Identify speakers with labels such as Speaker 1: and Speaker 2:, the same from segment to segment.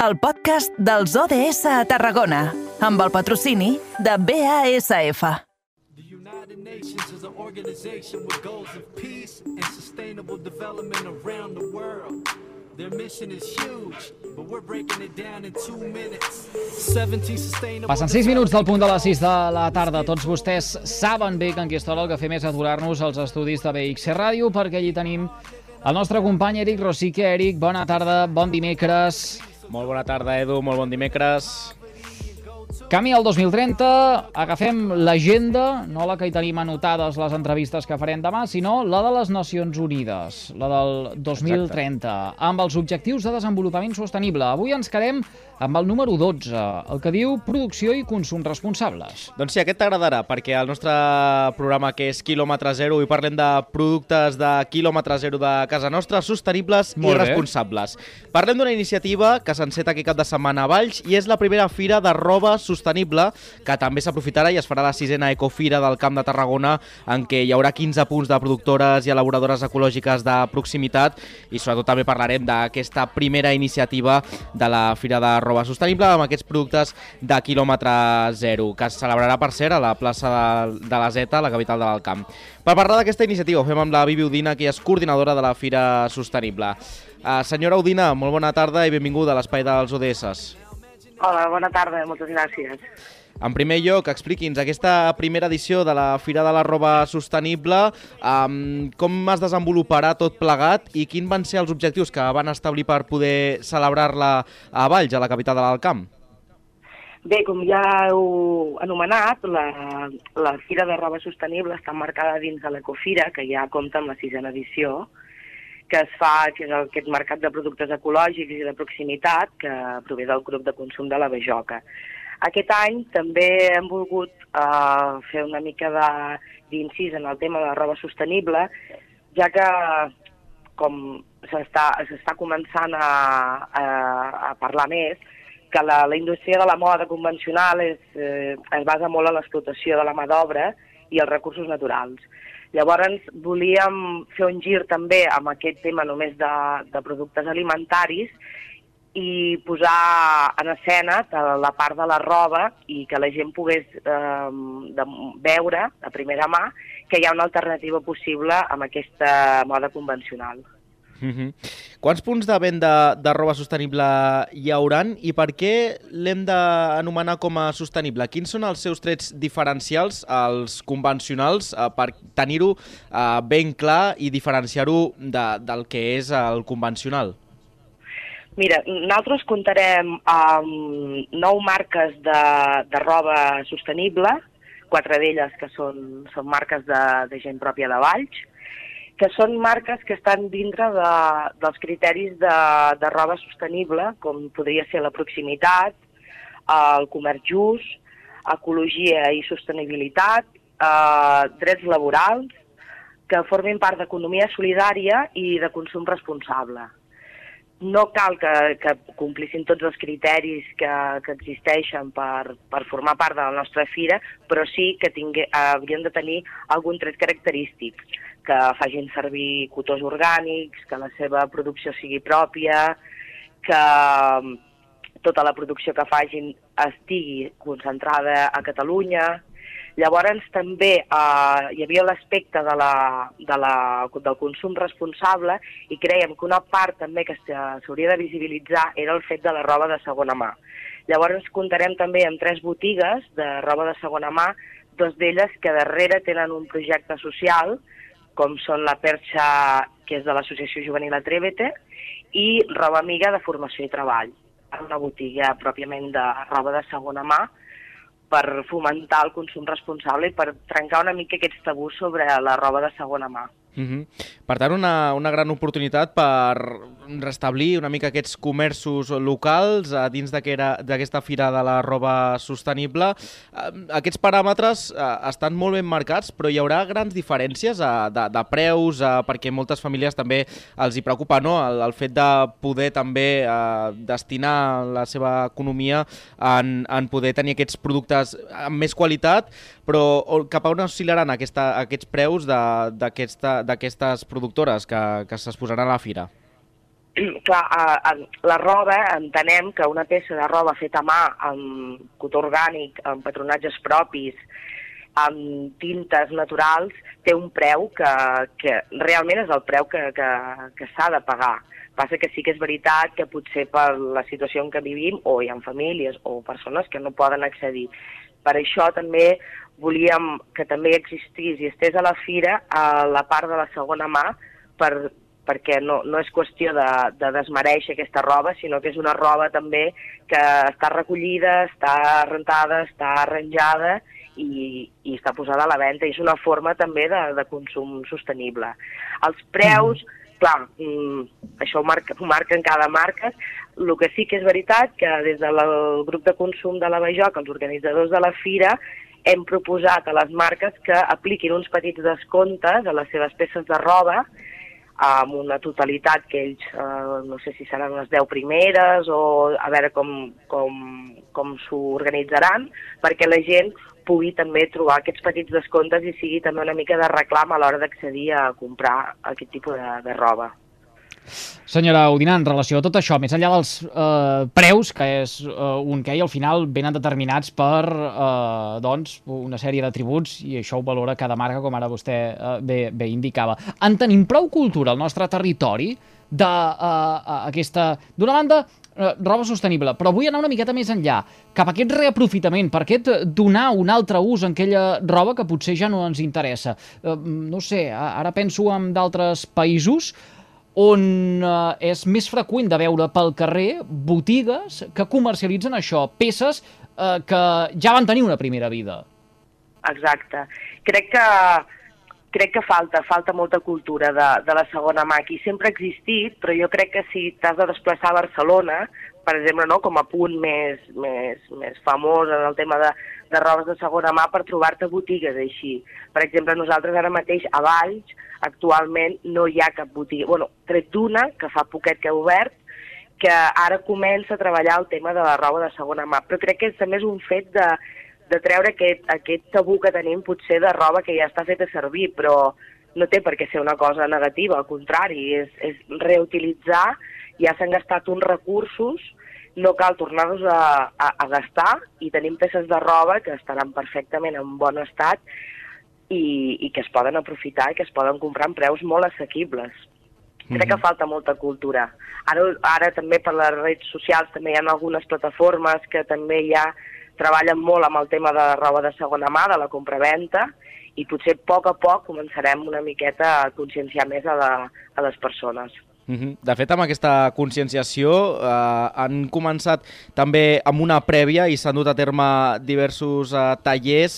Speaker 1: el podcast dels ODS a Tarragona, amb el patrocini de BASF.
Speaker 2: The United Nations is an organization with goals of peace and sustainable development around the world. Their mission is huge, but we're breaking it down in two minutes. 17 sustainable
Speaker 3: Passen 6 minuts del punt de les 6 de la tarda. Tots vostès saben bé que en Quistola el que fem és aturar-nos als estudis de BXC Ràdio perquè allí tenim el nostre company Eric Rosique. Eric, bona tarda, bon dimecres.
Speaker 4: Molt bona tarda, Edu, molt bon dimecres.
Speaker 3: Camí al 2030, agafem l'agenda, no la que hi tenim anotades les entrevistes que farem demà, sinó la de les Nacions Unides, la del 2030, Exacte. amb els objectius de desenvolupament sostenible. Avui ens quedem amb el número 12, el que diu producció i consum responsables.
Speaker 4: Doncs sí, aquest t'agradarà, perquè el nostre programa, que és Kilòmetre Zero, i parlem de productes de quilòmetre zero de casa nostra, sostenibles
Speaker 3: Molt
Speaker 4: i
Speaker 3: bé.
Speaker 4: responsables. Parlem d'una iniciativa que s'enceta aquest cap de setmana a Valls i és la primera fira de roba sostenible que també s'aprofitarà i es farà la sisena Ecofira del Camp de Tarragona en què hi haurà 15 punts de productores i elaboradores ecològiques de proximitat i sobretot també parlarem d'aquesta primera iniciativa de la Fira de Roba Sostenible amb aquests productes de quilòmetre zero que es celebrarà per cert a la plaça de, de la Zeta, la capital de l'Alt Camp. Per parlar d'aquesta iniciativa ho fem amb la Vivi Udina, que és coordinadora de la Fira Sostenible. Uh, senyora Udina, molt bona tarda i benvinguda a l'espai dels ODS.
Speaker 5: Hola, bona tarda, moltes gràcies.
Speaker 4: En primer lloc, expliqui'ns aquesta primera edició de la Fira de la Roba Sostenible, um, com es desenvoluparà tot plegat i quins van ser els objectius que van establir per poder celebrar-la a Valls, a la capital de l'Alt Camp?
Speaker 5: Bé, com ja heu anomenat, la, la Fira de Roba Sostenible està marcada dins de l'Ecofira, que ja compta amb la sisena edició, que es fa, que és aquest mercat de productes ecològics i de proximitat que prové del grup de consum de la Bejoca. Aquest any també hem volgut eh, fer una mica d'incís en el tema de la roba sostenible, ja que com s'està començant a, a, a parlar més, que la, la indústria de la moda convencional és, eh, es basa molt en l'explotació de la mà d'obra i els recursos naturals. Llavors volíem fer un gir també amb aquest tema només de, de productes alimentaris i posar en escena la part de la roba i que la gent pogués eh, de, veure a primera mà que hi ha una alternativa possible amb aquesta moda convencional.
Speaker 4: Mm -hmm. Quants punts de venda de roba sostenible hi hauran i per què l'hem d'anomenar com a sostenible? Quins són els seus trets diferencials, els convencionals, eh, per tenir-ho eh, ben clar i diferenciar-ho de, del que és el convencional?
Speaker 5: Mira, nosaltres comptarem amb nou marques de, de roba sostenible, quatre d'elles que són, són marques de, de gent pròpia de Valls, que són marques que estan dintre de, dels criteris de, de roba sostenible, com podria ser la proximitat, el comerç just, ecologia i sostenibilitat, eh, drets laborals, que formin part d'economia solidària i de consum responsable. No cal que, que complissin tots els criteris que, que existeixen per, per formar part de la nostra fira, però sí que tingue, haurien de tenir algun tret característic, que facin servir cotors orgànics, que la seva producció sigui pròpia, que tota la producció que facin estigui concentrada a Catalunya. Llavors també eh, hi havia l'aspecte de la, de la, del consum responsable i creiem que una part també que s'ha- s'hauria de visibilitzar era el fet de la roba de segona mà. Llavors comptarem també amb tres botigues de roba de segona mà, dos d'elles que darrere tenen un projecte social, com són la Perxa, que és de l'Associació Juvenil Atrévete, i Roba Amiga de Formació i Treball, una botiga pròpiament de roba de segona mà, per fomentar el consum responsable i per trencar una mica aquests tabús sobre la roba de segona mà.
Speaker 4: Mm -hmm. Per tant, una, una gran oportunitat per restablir una mica aquests comerços locals a dins d'aquera- d'aquesta fira de la roba sostenible. Eh, Aquests paràmetres eh, estan molt ben marcats, però hi haurà grans diferències eh, de, de preus, eh, perquè moltes famílies també els hi preocupa no? el, el fet de poder també eh, destinar la seva economia en, en poder tenir aquests productes amb més qualitat, però cap a on oscil·laran aquesta, aquests preus d'aquestes productores que, que s'exposaran a la fira?
Speaker 5: clar, a, a, la roba, entenem que una peça de roba feta a mà, amb cotó orgànic, amb patronatges propis, amb tintes naturals, té un preu que, que realment és el preu que, que, que s'ha de pagar. Passa que sí que és veritat que potser per la situació en què vivim, o hi ha famílies o persones que no poden accedir. Per això també volíem que també existís i estés a la fira a la part de la segona mà per, perquè no, no és qüestió de, de desmereixer aquesta roba, sinó que és una roba també que està recollida, està rentada, està arranjada i, i està posada a la venda. I és una forma també de, de consum sostenible. Els preus, mm. Clar, mm, això ho, marca, ho marquen cada marca, el que sí que és veritat que des del grup de consum de la Bajoc, els organitzadors de la fira, hem proposat a les marques que apliquin uns petits descomptes a les seves peces de roba amb una totalitat que ells, eh, no sé si seran les 10 primeres o a veure com, com, com s'ho organitzaran, perquè la gent pugui també trobar aquests petits descomptes i sigui també una mica de reclam a l'hora d'accedir a comprar aquest tipus de, de roba.
Speaker 3: Senyora Udina, en relació a tot això, més enllà dels eh, preus, que és eh, un que al final venen determinats per eh, doncs, una sèrie d'atributs, i això ho valora cada marca, com ara vostè eh, bé, bé indicava. En tenim prou cultura al nostre territori d'aquesta... Eh, D'una banda, eh, roba sostenible, però vull anar una miqueta més enllà, cap a aquest reaprofitament, per aquest donar un altre ús en aquella roba que potser ja no ens interessa. Eh, no sé, ara penso en d'altres països on eh, és més freqüent de veure pel carrer botigues que comercialitzen això, peces eh, que ja van tenir una primera vida.
Speaker 5: Exacte. Crec que crec que falta, falta molta cultura de, de la segona mà. Aquí sempre ha existit, però jo crec que si t'has de desplaçar a Barcelona, per exemple, no, com a punt més, més, més famós en el tema de, de robes de segona mà, per trobar-te botigues així. Per exemple, nosaltres ara mateix a Valls actualment no hi ha cap botiga. bueno, tret d'una, que fa poquet que ha obert, que ara comença a treballar el tema de la roba de segona mà. Però crec que també és un fet de, de treure aquest, aquest tabú que tenim potser de roba que ja està feta servir, però no té per què ser una cosa negativa, al contrari, és, és reutilitzar, ja s'han gastat uns recursos, no cal tornar-los a, a, a gastar i tenim peces de roba que estaran perfectament en bon estat i, i que es poden aprofitar i que es poden comprar amb preus molt assequibles. Mm -hmm. Crec que mhm. falta molta cultura. Ara, ara també per les redes socials també hi ha algunes plataformes que també ja treballen molt amb el tema de la roba de segona mà, de la compraventa, i potser a poc a poc començarem una miqueta a conscienciar més a, la, a les persones.
Speaker 4: De fet, amb aquesta conscienciació eh, han començat també amb una prèvia i s'han dut a terme diversos eh, tallers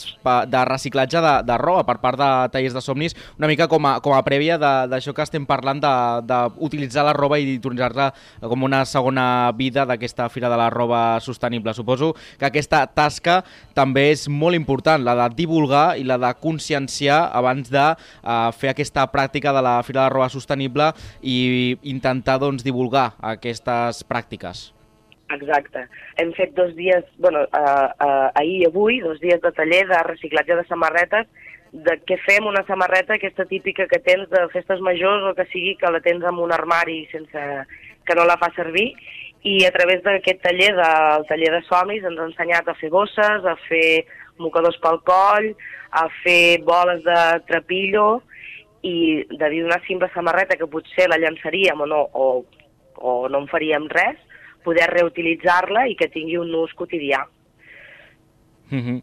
Speaker 4: de reciclatge de, de roba per part de tallers de somnis, una mica com a, com a prèvia d'això que estem parlant d'utilitzar la roba i utilitzar-la com una segona vida d'aquesta Fira de la Roba Sostenible. Suposo que aquesta tasca també és molt important, la de divulgar i la de conscienciar abans de eh, fer aquesta pràctica de la Fira de la Roba Sostenible i intentar doncs, divulgar aquestes pràctiques.
Speaker 5: Exacte. Hem fet dos dies, bueno, uh, uh, ahir i avui, dos dies de taller de reciclatge de samarretes, de què fem una samarreta, aquesta típica que tens de festes majors o que sigui que la tens en un armari sense que no la fa servir, i a través d'aquest taller, del taller de somis, ens ha ensenyat a fer bosses, a fer mocadors pel coll, a fer boles de trapillo, i de dir una simple samarreta que potser la llançaríem o no, o, o no en faríem res, poder reutilitzar-la i que tingui un ús quotidià.
Speaker 4: Mm -hmm.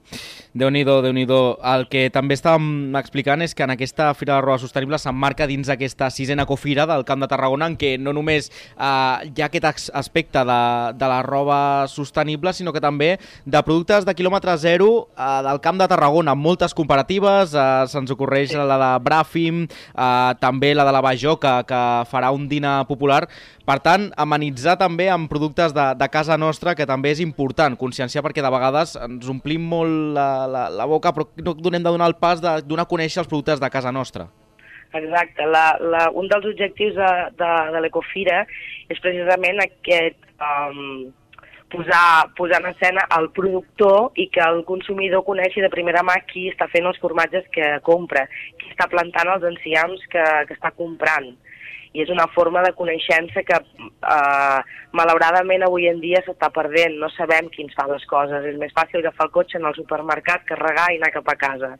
Speaker 4: Déu-n'hi-do, déu nhi déu El que també estàvem explicant és que en aquesta Fira de Roba Sostenible s'emmarca dins d'aquesta sisena cofira del Camp de Tarragona en què no només eh, hi ha aquest aspecte de, de la roba sostenible, sinó que també de productes de quilòmetre zero eh, del Camp de Tarragona, amb moltes comparatives, eh, se'ns ocorreix la de Bràfim, eh, també la de la Bajoca, que farà un dinar popular, per tant, amenitzar també amb productes de, de casa nostra, que també és important, conscienciar, perquè de vegades ens omplim molt la, la, la boca, però no donem de donar el pas de donar a conèixer els productes de casa nostra.
Speaker 5: Exacte. La, la, un dels objectius de, de, de l'Ecofira és precisament aquest um, posar, posar en escena el productor i que el consumidor coneixi de primera mà qui està fent els formatges que compra, qui està plantant els enciams que, que està comprant i és una forma de coneixença que eh, malauradament avui en dia s'està perdent, no sabem qui ens fa les coses, és més fàcil agafar el cotxe en el supermercat, carregar i anar cap a casa.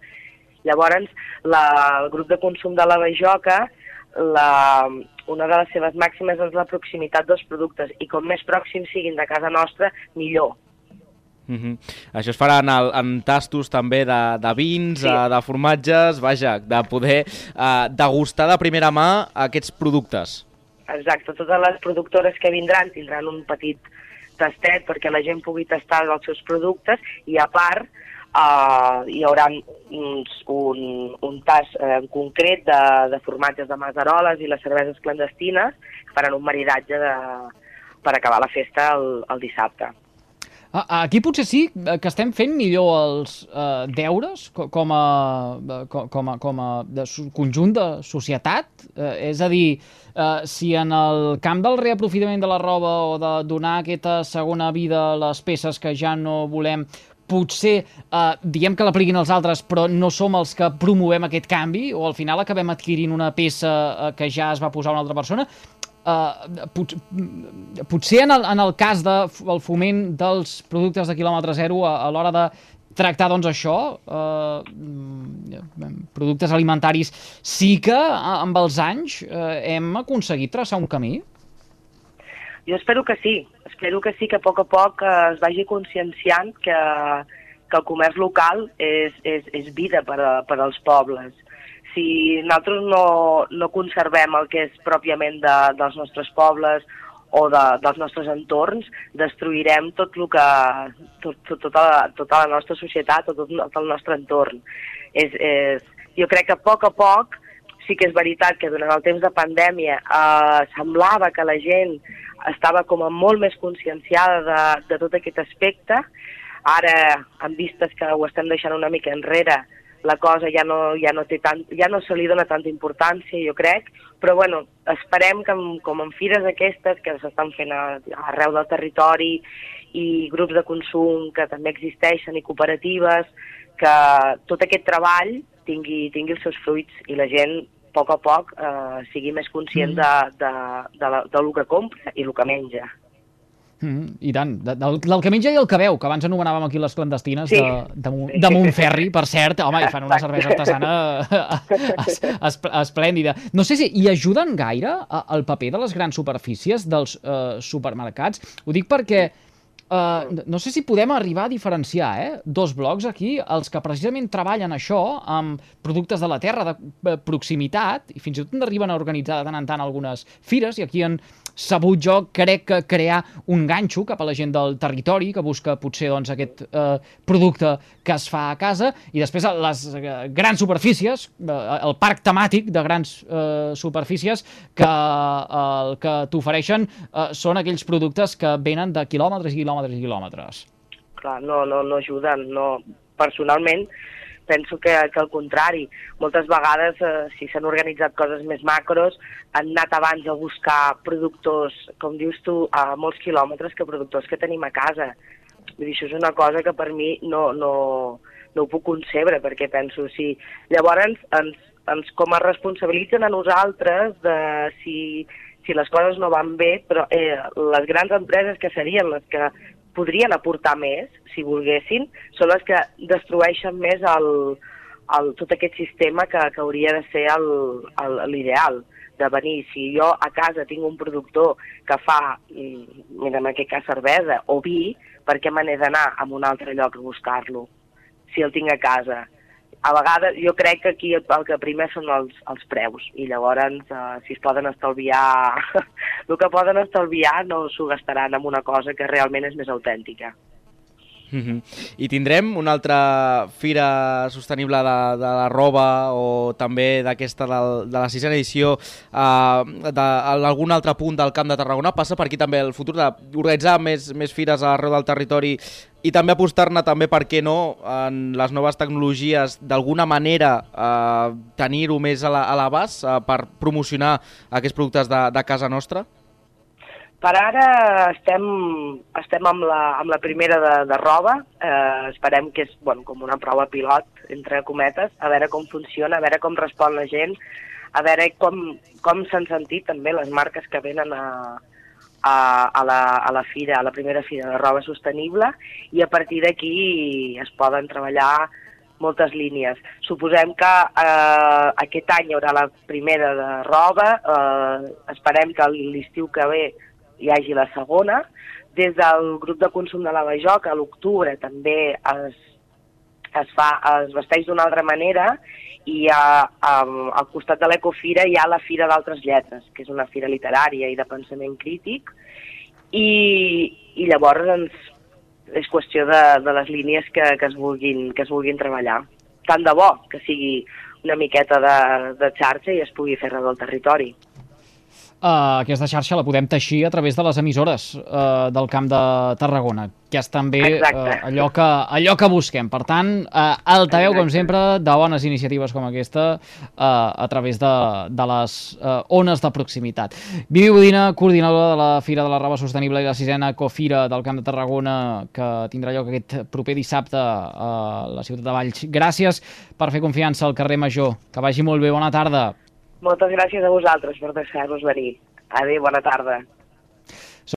Speaker 5: Llavors, la, el grup de consum de la Bajoca, la, una de les seves màximes és la proximitat dels productes i com més pròxims siguin de casa nostra, millor.
Speaker 4: Mm -hmm. Això es farà en, el, en tastos també de, de vins,
Speaker 5: Sí.
Speaker 4: sí. de formatges, vaja, de poder eh, degustar de primera mà aquests productes.
Speaker 5: Exacte, totes les productores que vindran tindran un petit tastet perquè la gent pugui tastar els seus productes i a part uh, hi haurà uns, un, un tast eh, en concret de, de formatges de masaroles i les cerveses clandestines que faran un maridatge de, per acabar la festa el, el dissabte.
Speaker 3: Ah, Aquí potser sí eh, que estem fent millor els eh, deures co- com a, eh, co- com a, com a de conjunt de societat. Eh, és a dir, eh, si en el camp del reaprofitament de la roba o de donar aquesta segona vida a les peces que ja no volem, potser eh, diem que l'apliquin els altres però no som els que promovem aquest canvi o al final acabem adquirint una peça eh, que ja es va posar una altra persona Uh, pot, potser en el, en el cas del de, el foment dels productes de quilòmetre zero a, a l'hora de tractar doncs això uh, productes alimentaris sí que amb els anys uh, hem aconseguit traçar un camí
Speaker 5: Jo espero que sí, espero que sí que a poc a poc eh, es vagi conscienciant que, que el comerç local és, és, és vida per, a, per als pobles. Si nosaltres no, no conservem el que és pròpiament de, dels nostres pobles o de, dels nostres entorns, destruirem tot el que, tot, tot, tota, la, tota la nostra societat o tot, tot el nostre entorn. És, és, jo crec que a poc a poc sí que és veritat que durant el temps de pandèmia eh, semblava que la gent estava com a molt més conscienciada de, de tot aquest aspecte. Ara, en vistes que ho estem deixant una mica enrere, la cosa ja no, ja no, té tant, ja no se li dona tanta importància, jo crec, però bueno, esperem que amb, com en fires aquestes que s'estan fent a, arreu del territori i grups de consum que també existeixen i cooperatives, que tot aquest treball tingui, tingui els seus fruits i la gent a poc a poc eh, sigui més conscient de, de, de, la, de lo que compra i el que menja.
Speaker 3: Mm, I tant, de, del, del que menja i el que veu, que abans anomenàvem aquí les clandestines
Speaker 5: Sí.
Speaker 3: de, de, Mo- de Montferri, per cert, home, i fan una cervesa artesana es, es, esplèndida. No sé si hi ajuden gaire a- el paper de les grans superfícies dels eh, supermercats? Ho dic perquè Uh, no sé si podem arribar a diferenciar eh? dos blocs aquí, els que precisament treballen això amb productes de la terra de eh, proximitat i fins i tot n'arriben a organitzar de tant en tant algunes fires i aquí han sabut jo crec que crear un ganxo cap a la gent del territori que busca potser doncs, aquest eh, producte que es fa a casa i després les eh, grans superfícies, eh, el parc temàtic de grans eh, superfícies que eh, el que t'ofereixen eh, són aquells productes que venen de quilòmetres i quilòmetres i quilòmetres.
Speaker 5: Clar, no, no, no ajuden. No. Personalment, penso que, que al contrari. Moltes vegades, eh, si s'han organitzat coses més macros, han anat abans a buscar productors, com dius tu, a molts quilòmetres que productors que tenim a casa. Vull dir, això és una cosa que per mi no, no, no ho puc concebre, perquè penso, si llavors ens, ens com a responsabilitzen a nosaltres de si, si les coses no van bé, però eh, les grans empreses que serien les que podrien aportar més, si volguessin, són les que destrueixen més el, el, tot aquest sistema que, que hauria de ser l'ideal de venir. Si jo a casa tinc un productor que fa, mm, mira, en aquest cas cervesa o vi, per què me n'he d'anar a un altre lloc a buscar-lo, si el tinc a casa? A vegades jo crec que aquí el, el que primer són els, els preus i llavors eh, si es poden estalviar el que poden estalviar no s'ho gastaran en una cosa que realment és més autèntica.
Speaker 4: Mhm. I tindrem una altra fira sostenible de, de la roba o també d'aquesta del- de la sisena edició uh, d'algun altre punt del Camp de Tarragona. Passa per aquí també el futur d'organitzar més, més fires arreu del territori i també apostar-ne també, per què no, en les noves tecnologies, d'alguna manera uh, tenir-ho més a la- a l'abast uh, per promocionar aquests productes de, de casa nostra?
Speaker 5: Per ara estem, estem amb, la, amb la primera de, de roba, eh, esperem que és bueno, com una prova pilot, entre cometes, a veure com funciona, a veure com respon la gent, a veure com, com s'han sentit també les marques que venen a, a, a, la, a la fira, a la primera fira de roba sostenible, i a partir d'aquí es poden treballar moltes línies. Suposem que eh, aquest any hi haurà la primera de roba, eh, esperem que l'estiu que ve hi hagi la segona. Des del grup de consum de la Bajoc, a l'octubre també es, es, fa, es vesteix d'una altra manera i a, a, al costat de l'Ecofira hi ha la Fira d'Altres Lletres, que és una fira literària i de pensament crític, i, i llavors ens, és qüestió de, de les línies que, que, es vulguin, que es vulguin treballar. Tant de bo que sigui una miqueta de, de xarxa i es pugui fer res del territori
Speaker 3: uh, aquesta xarxa la podem teixir a través de les emissores uh, del Camp de Tarragona, que és també uh, allò, que, allò que busquem. Per tant, uh, altaveu, com sempre, de bones iniciatives com aquesta uh, a través de, de les uh, ones de proximitat. Vivi Budina, coordinadora de la Fira de la Roba Sostenible i la sisena Cofira del Camp de Tarragona, que tindrà lloc aquest proper dissabte a la ciutat de Valls. Gràcies per fer confiança al carrer Major. Que vagi molt bé. Bona tarda.
Speaker 5: Moltes gràcies a vosaltres per deixar-nos venir. Adéu, bona tarda.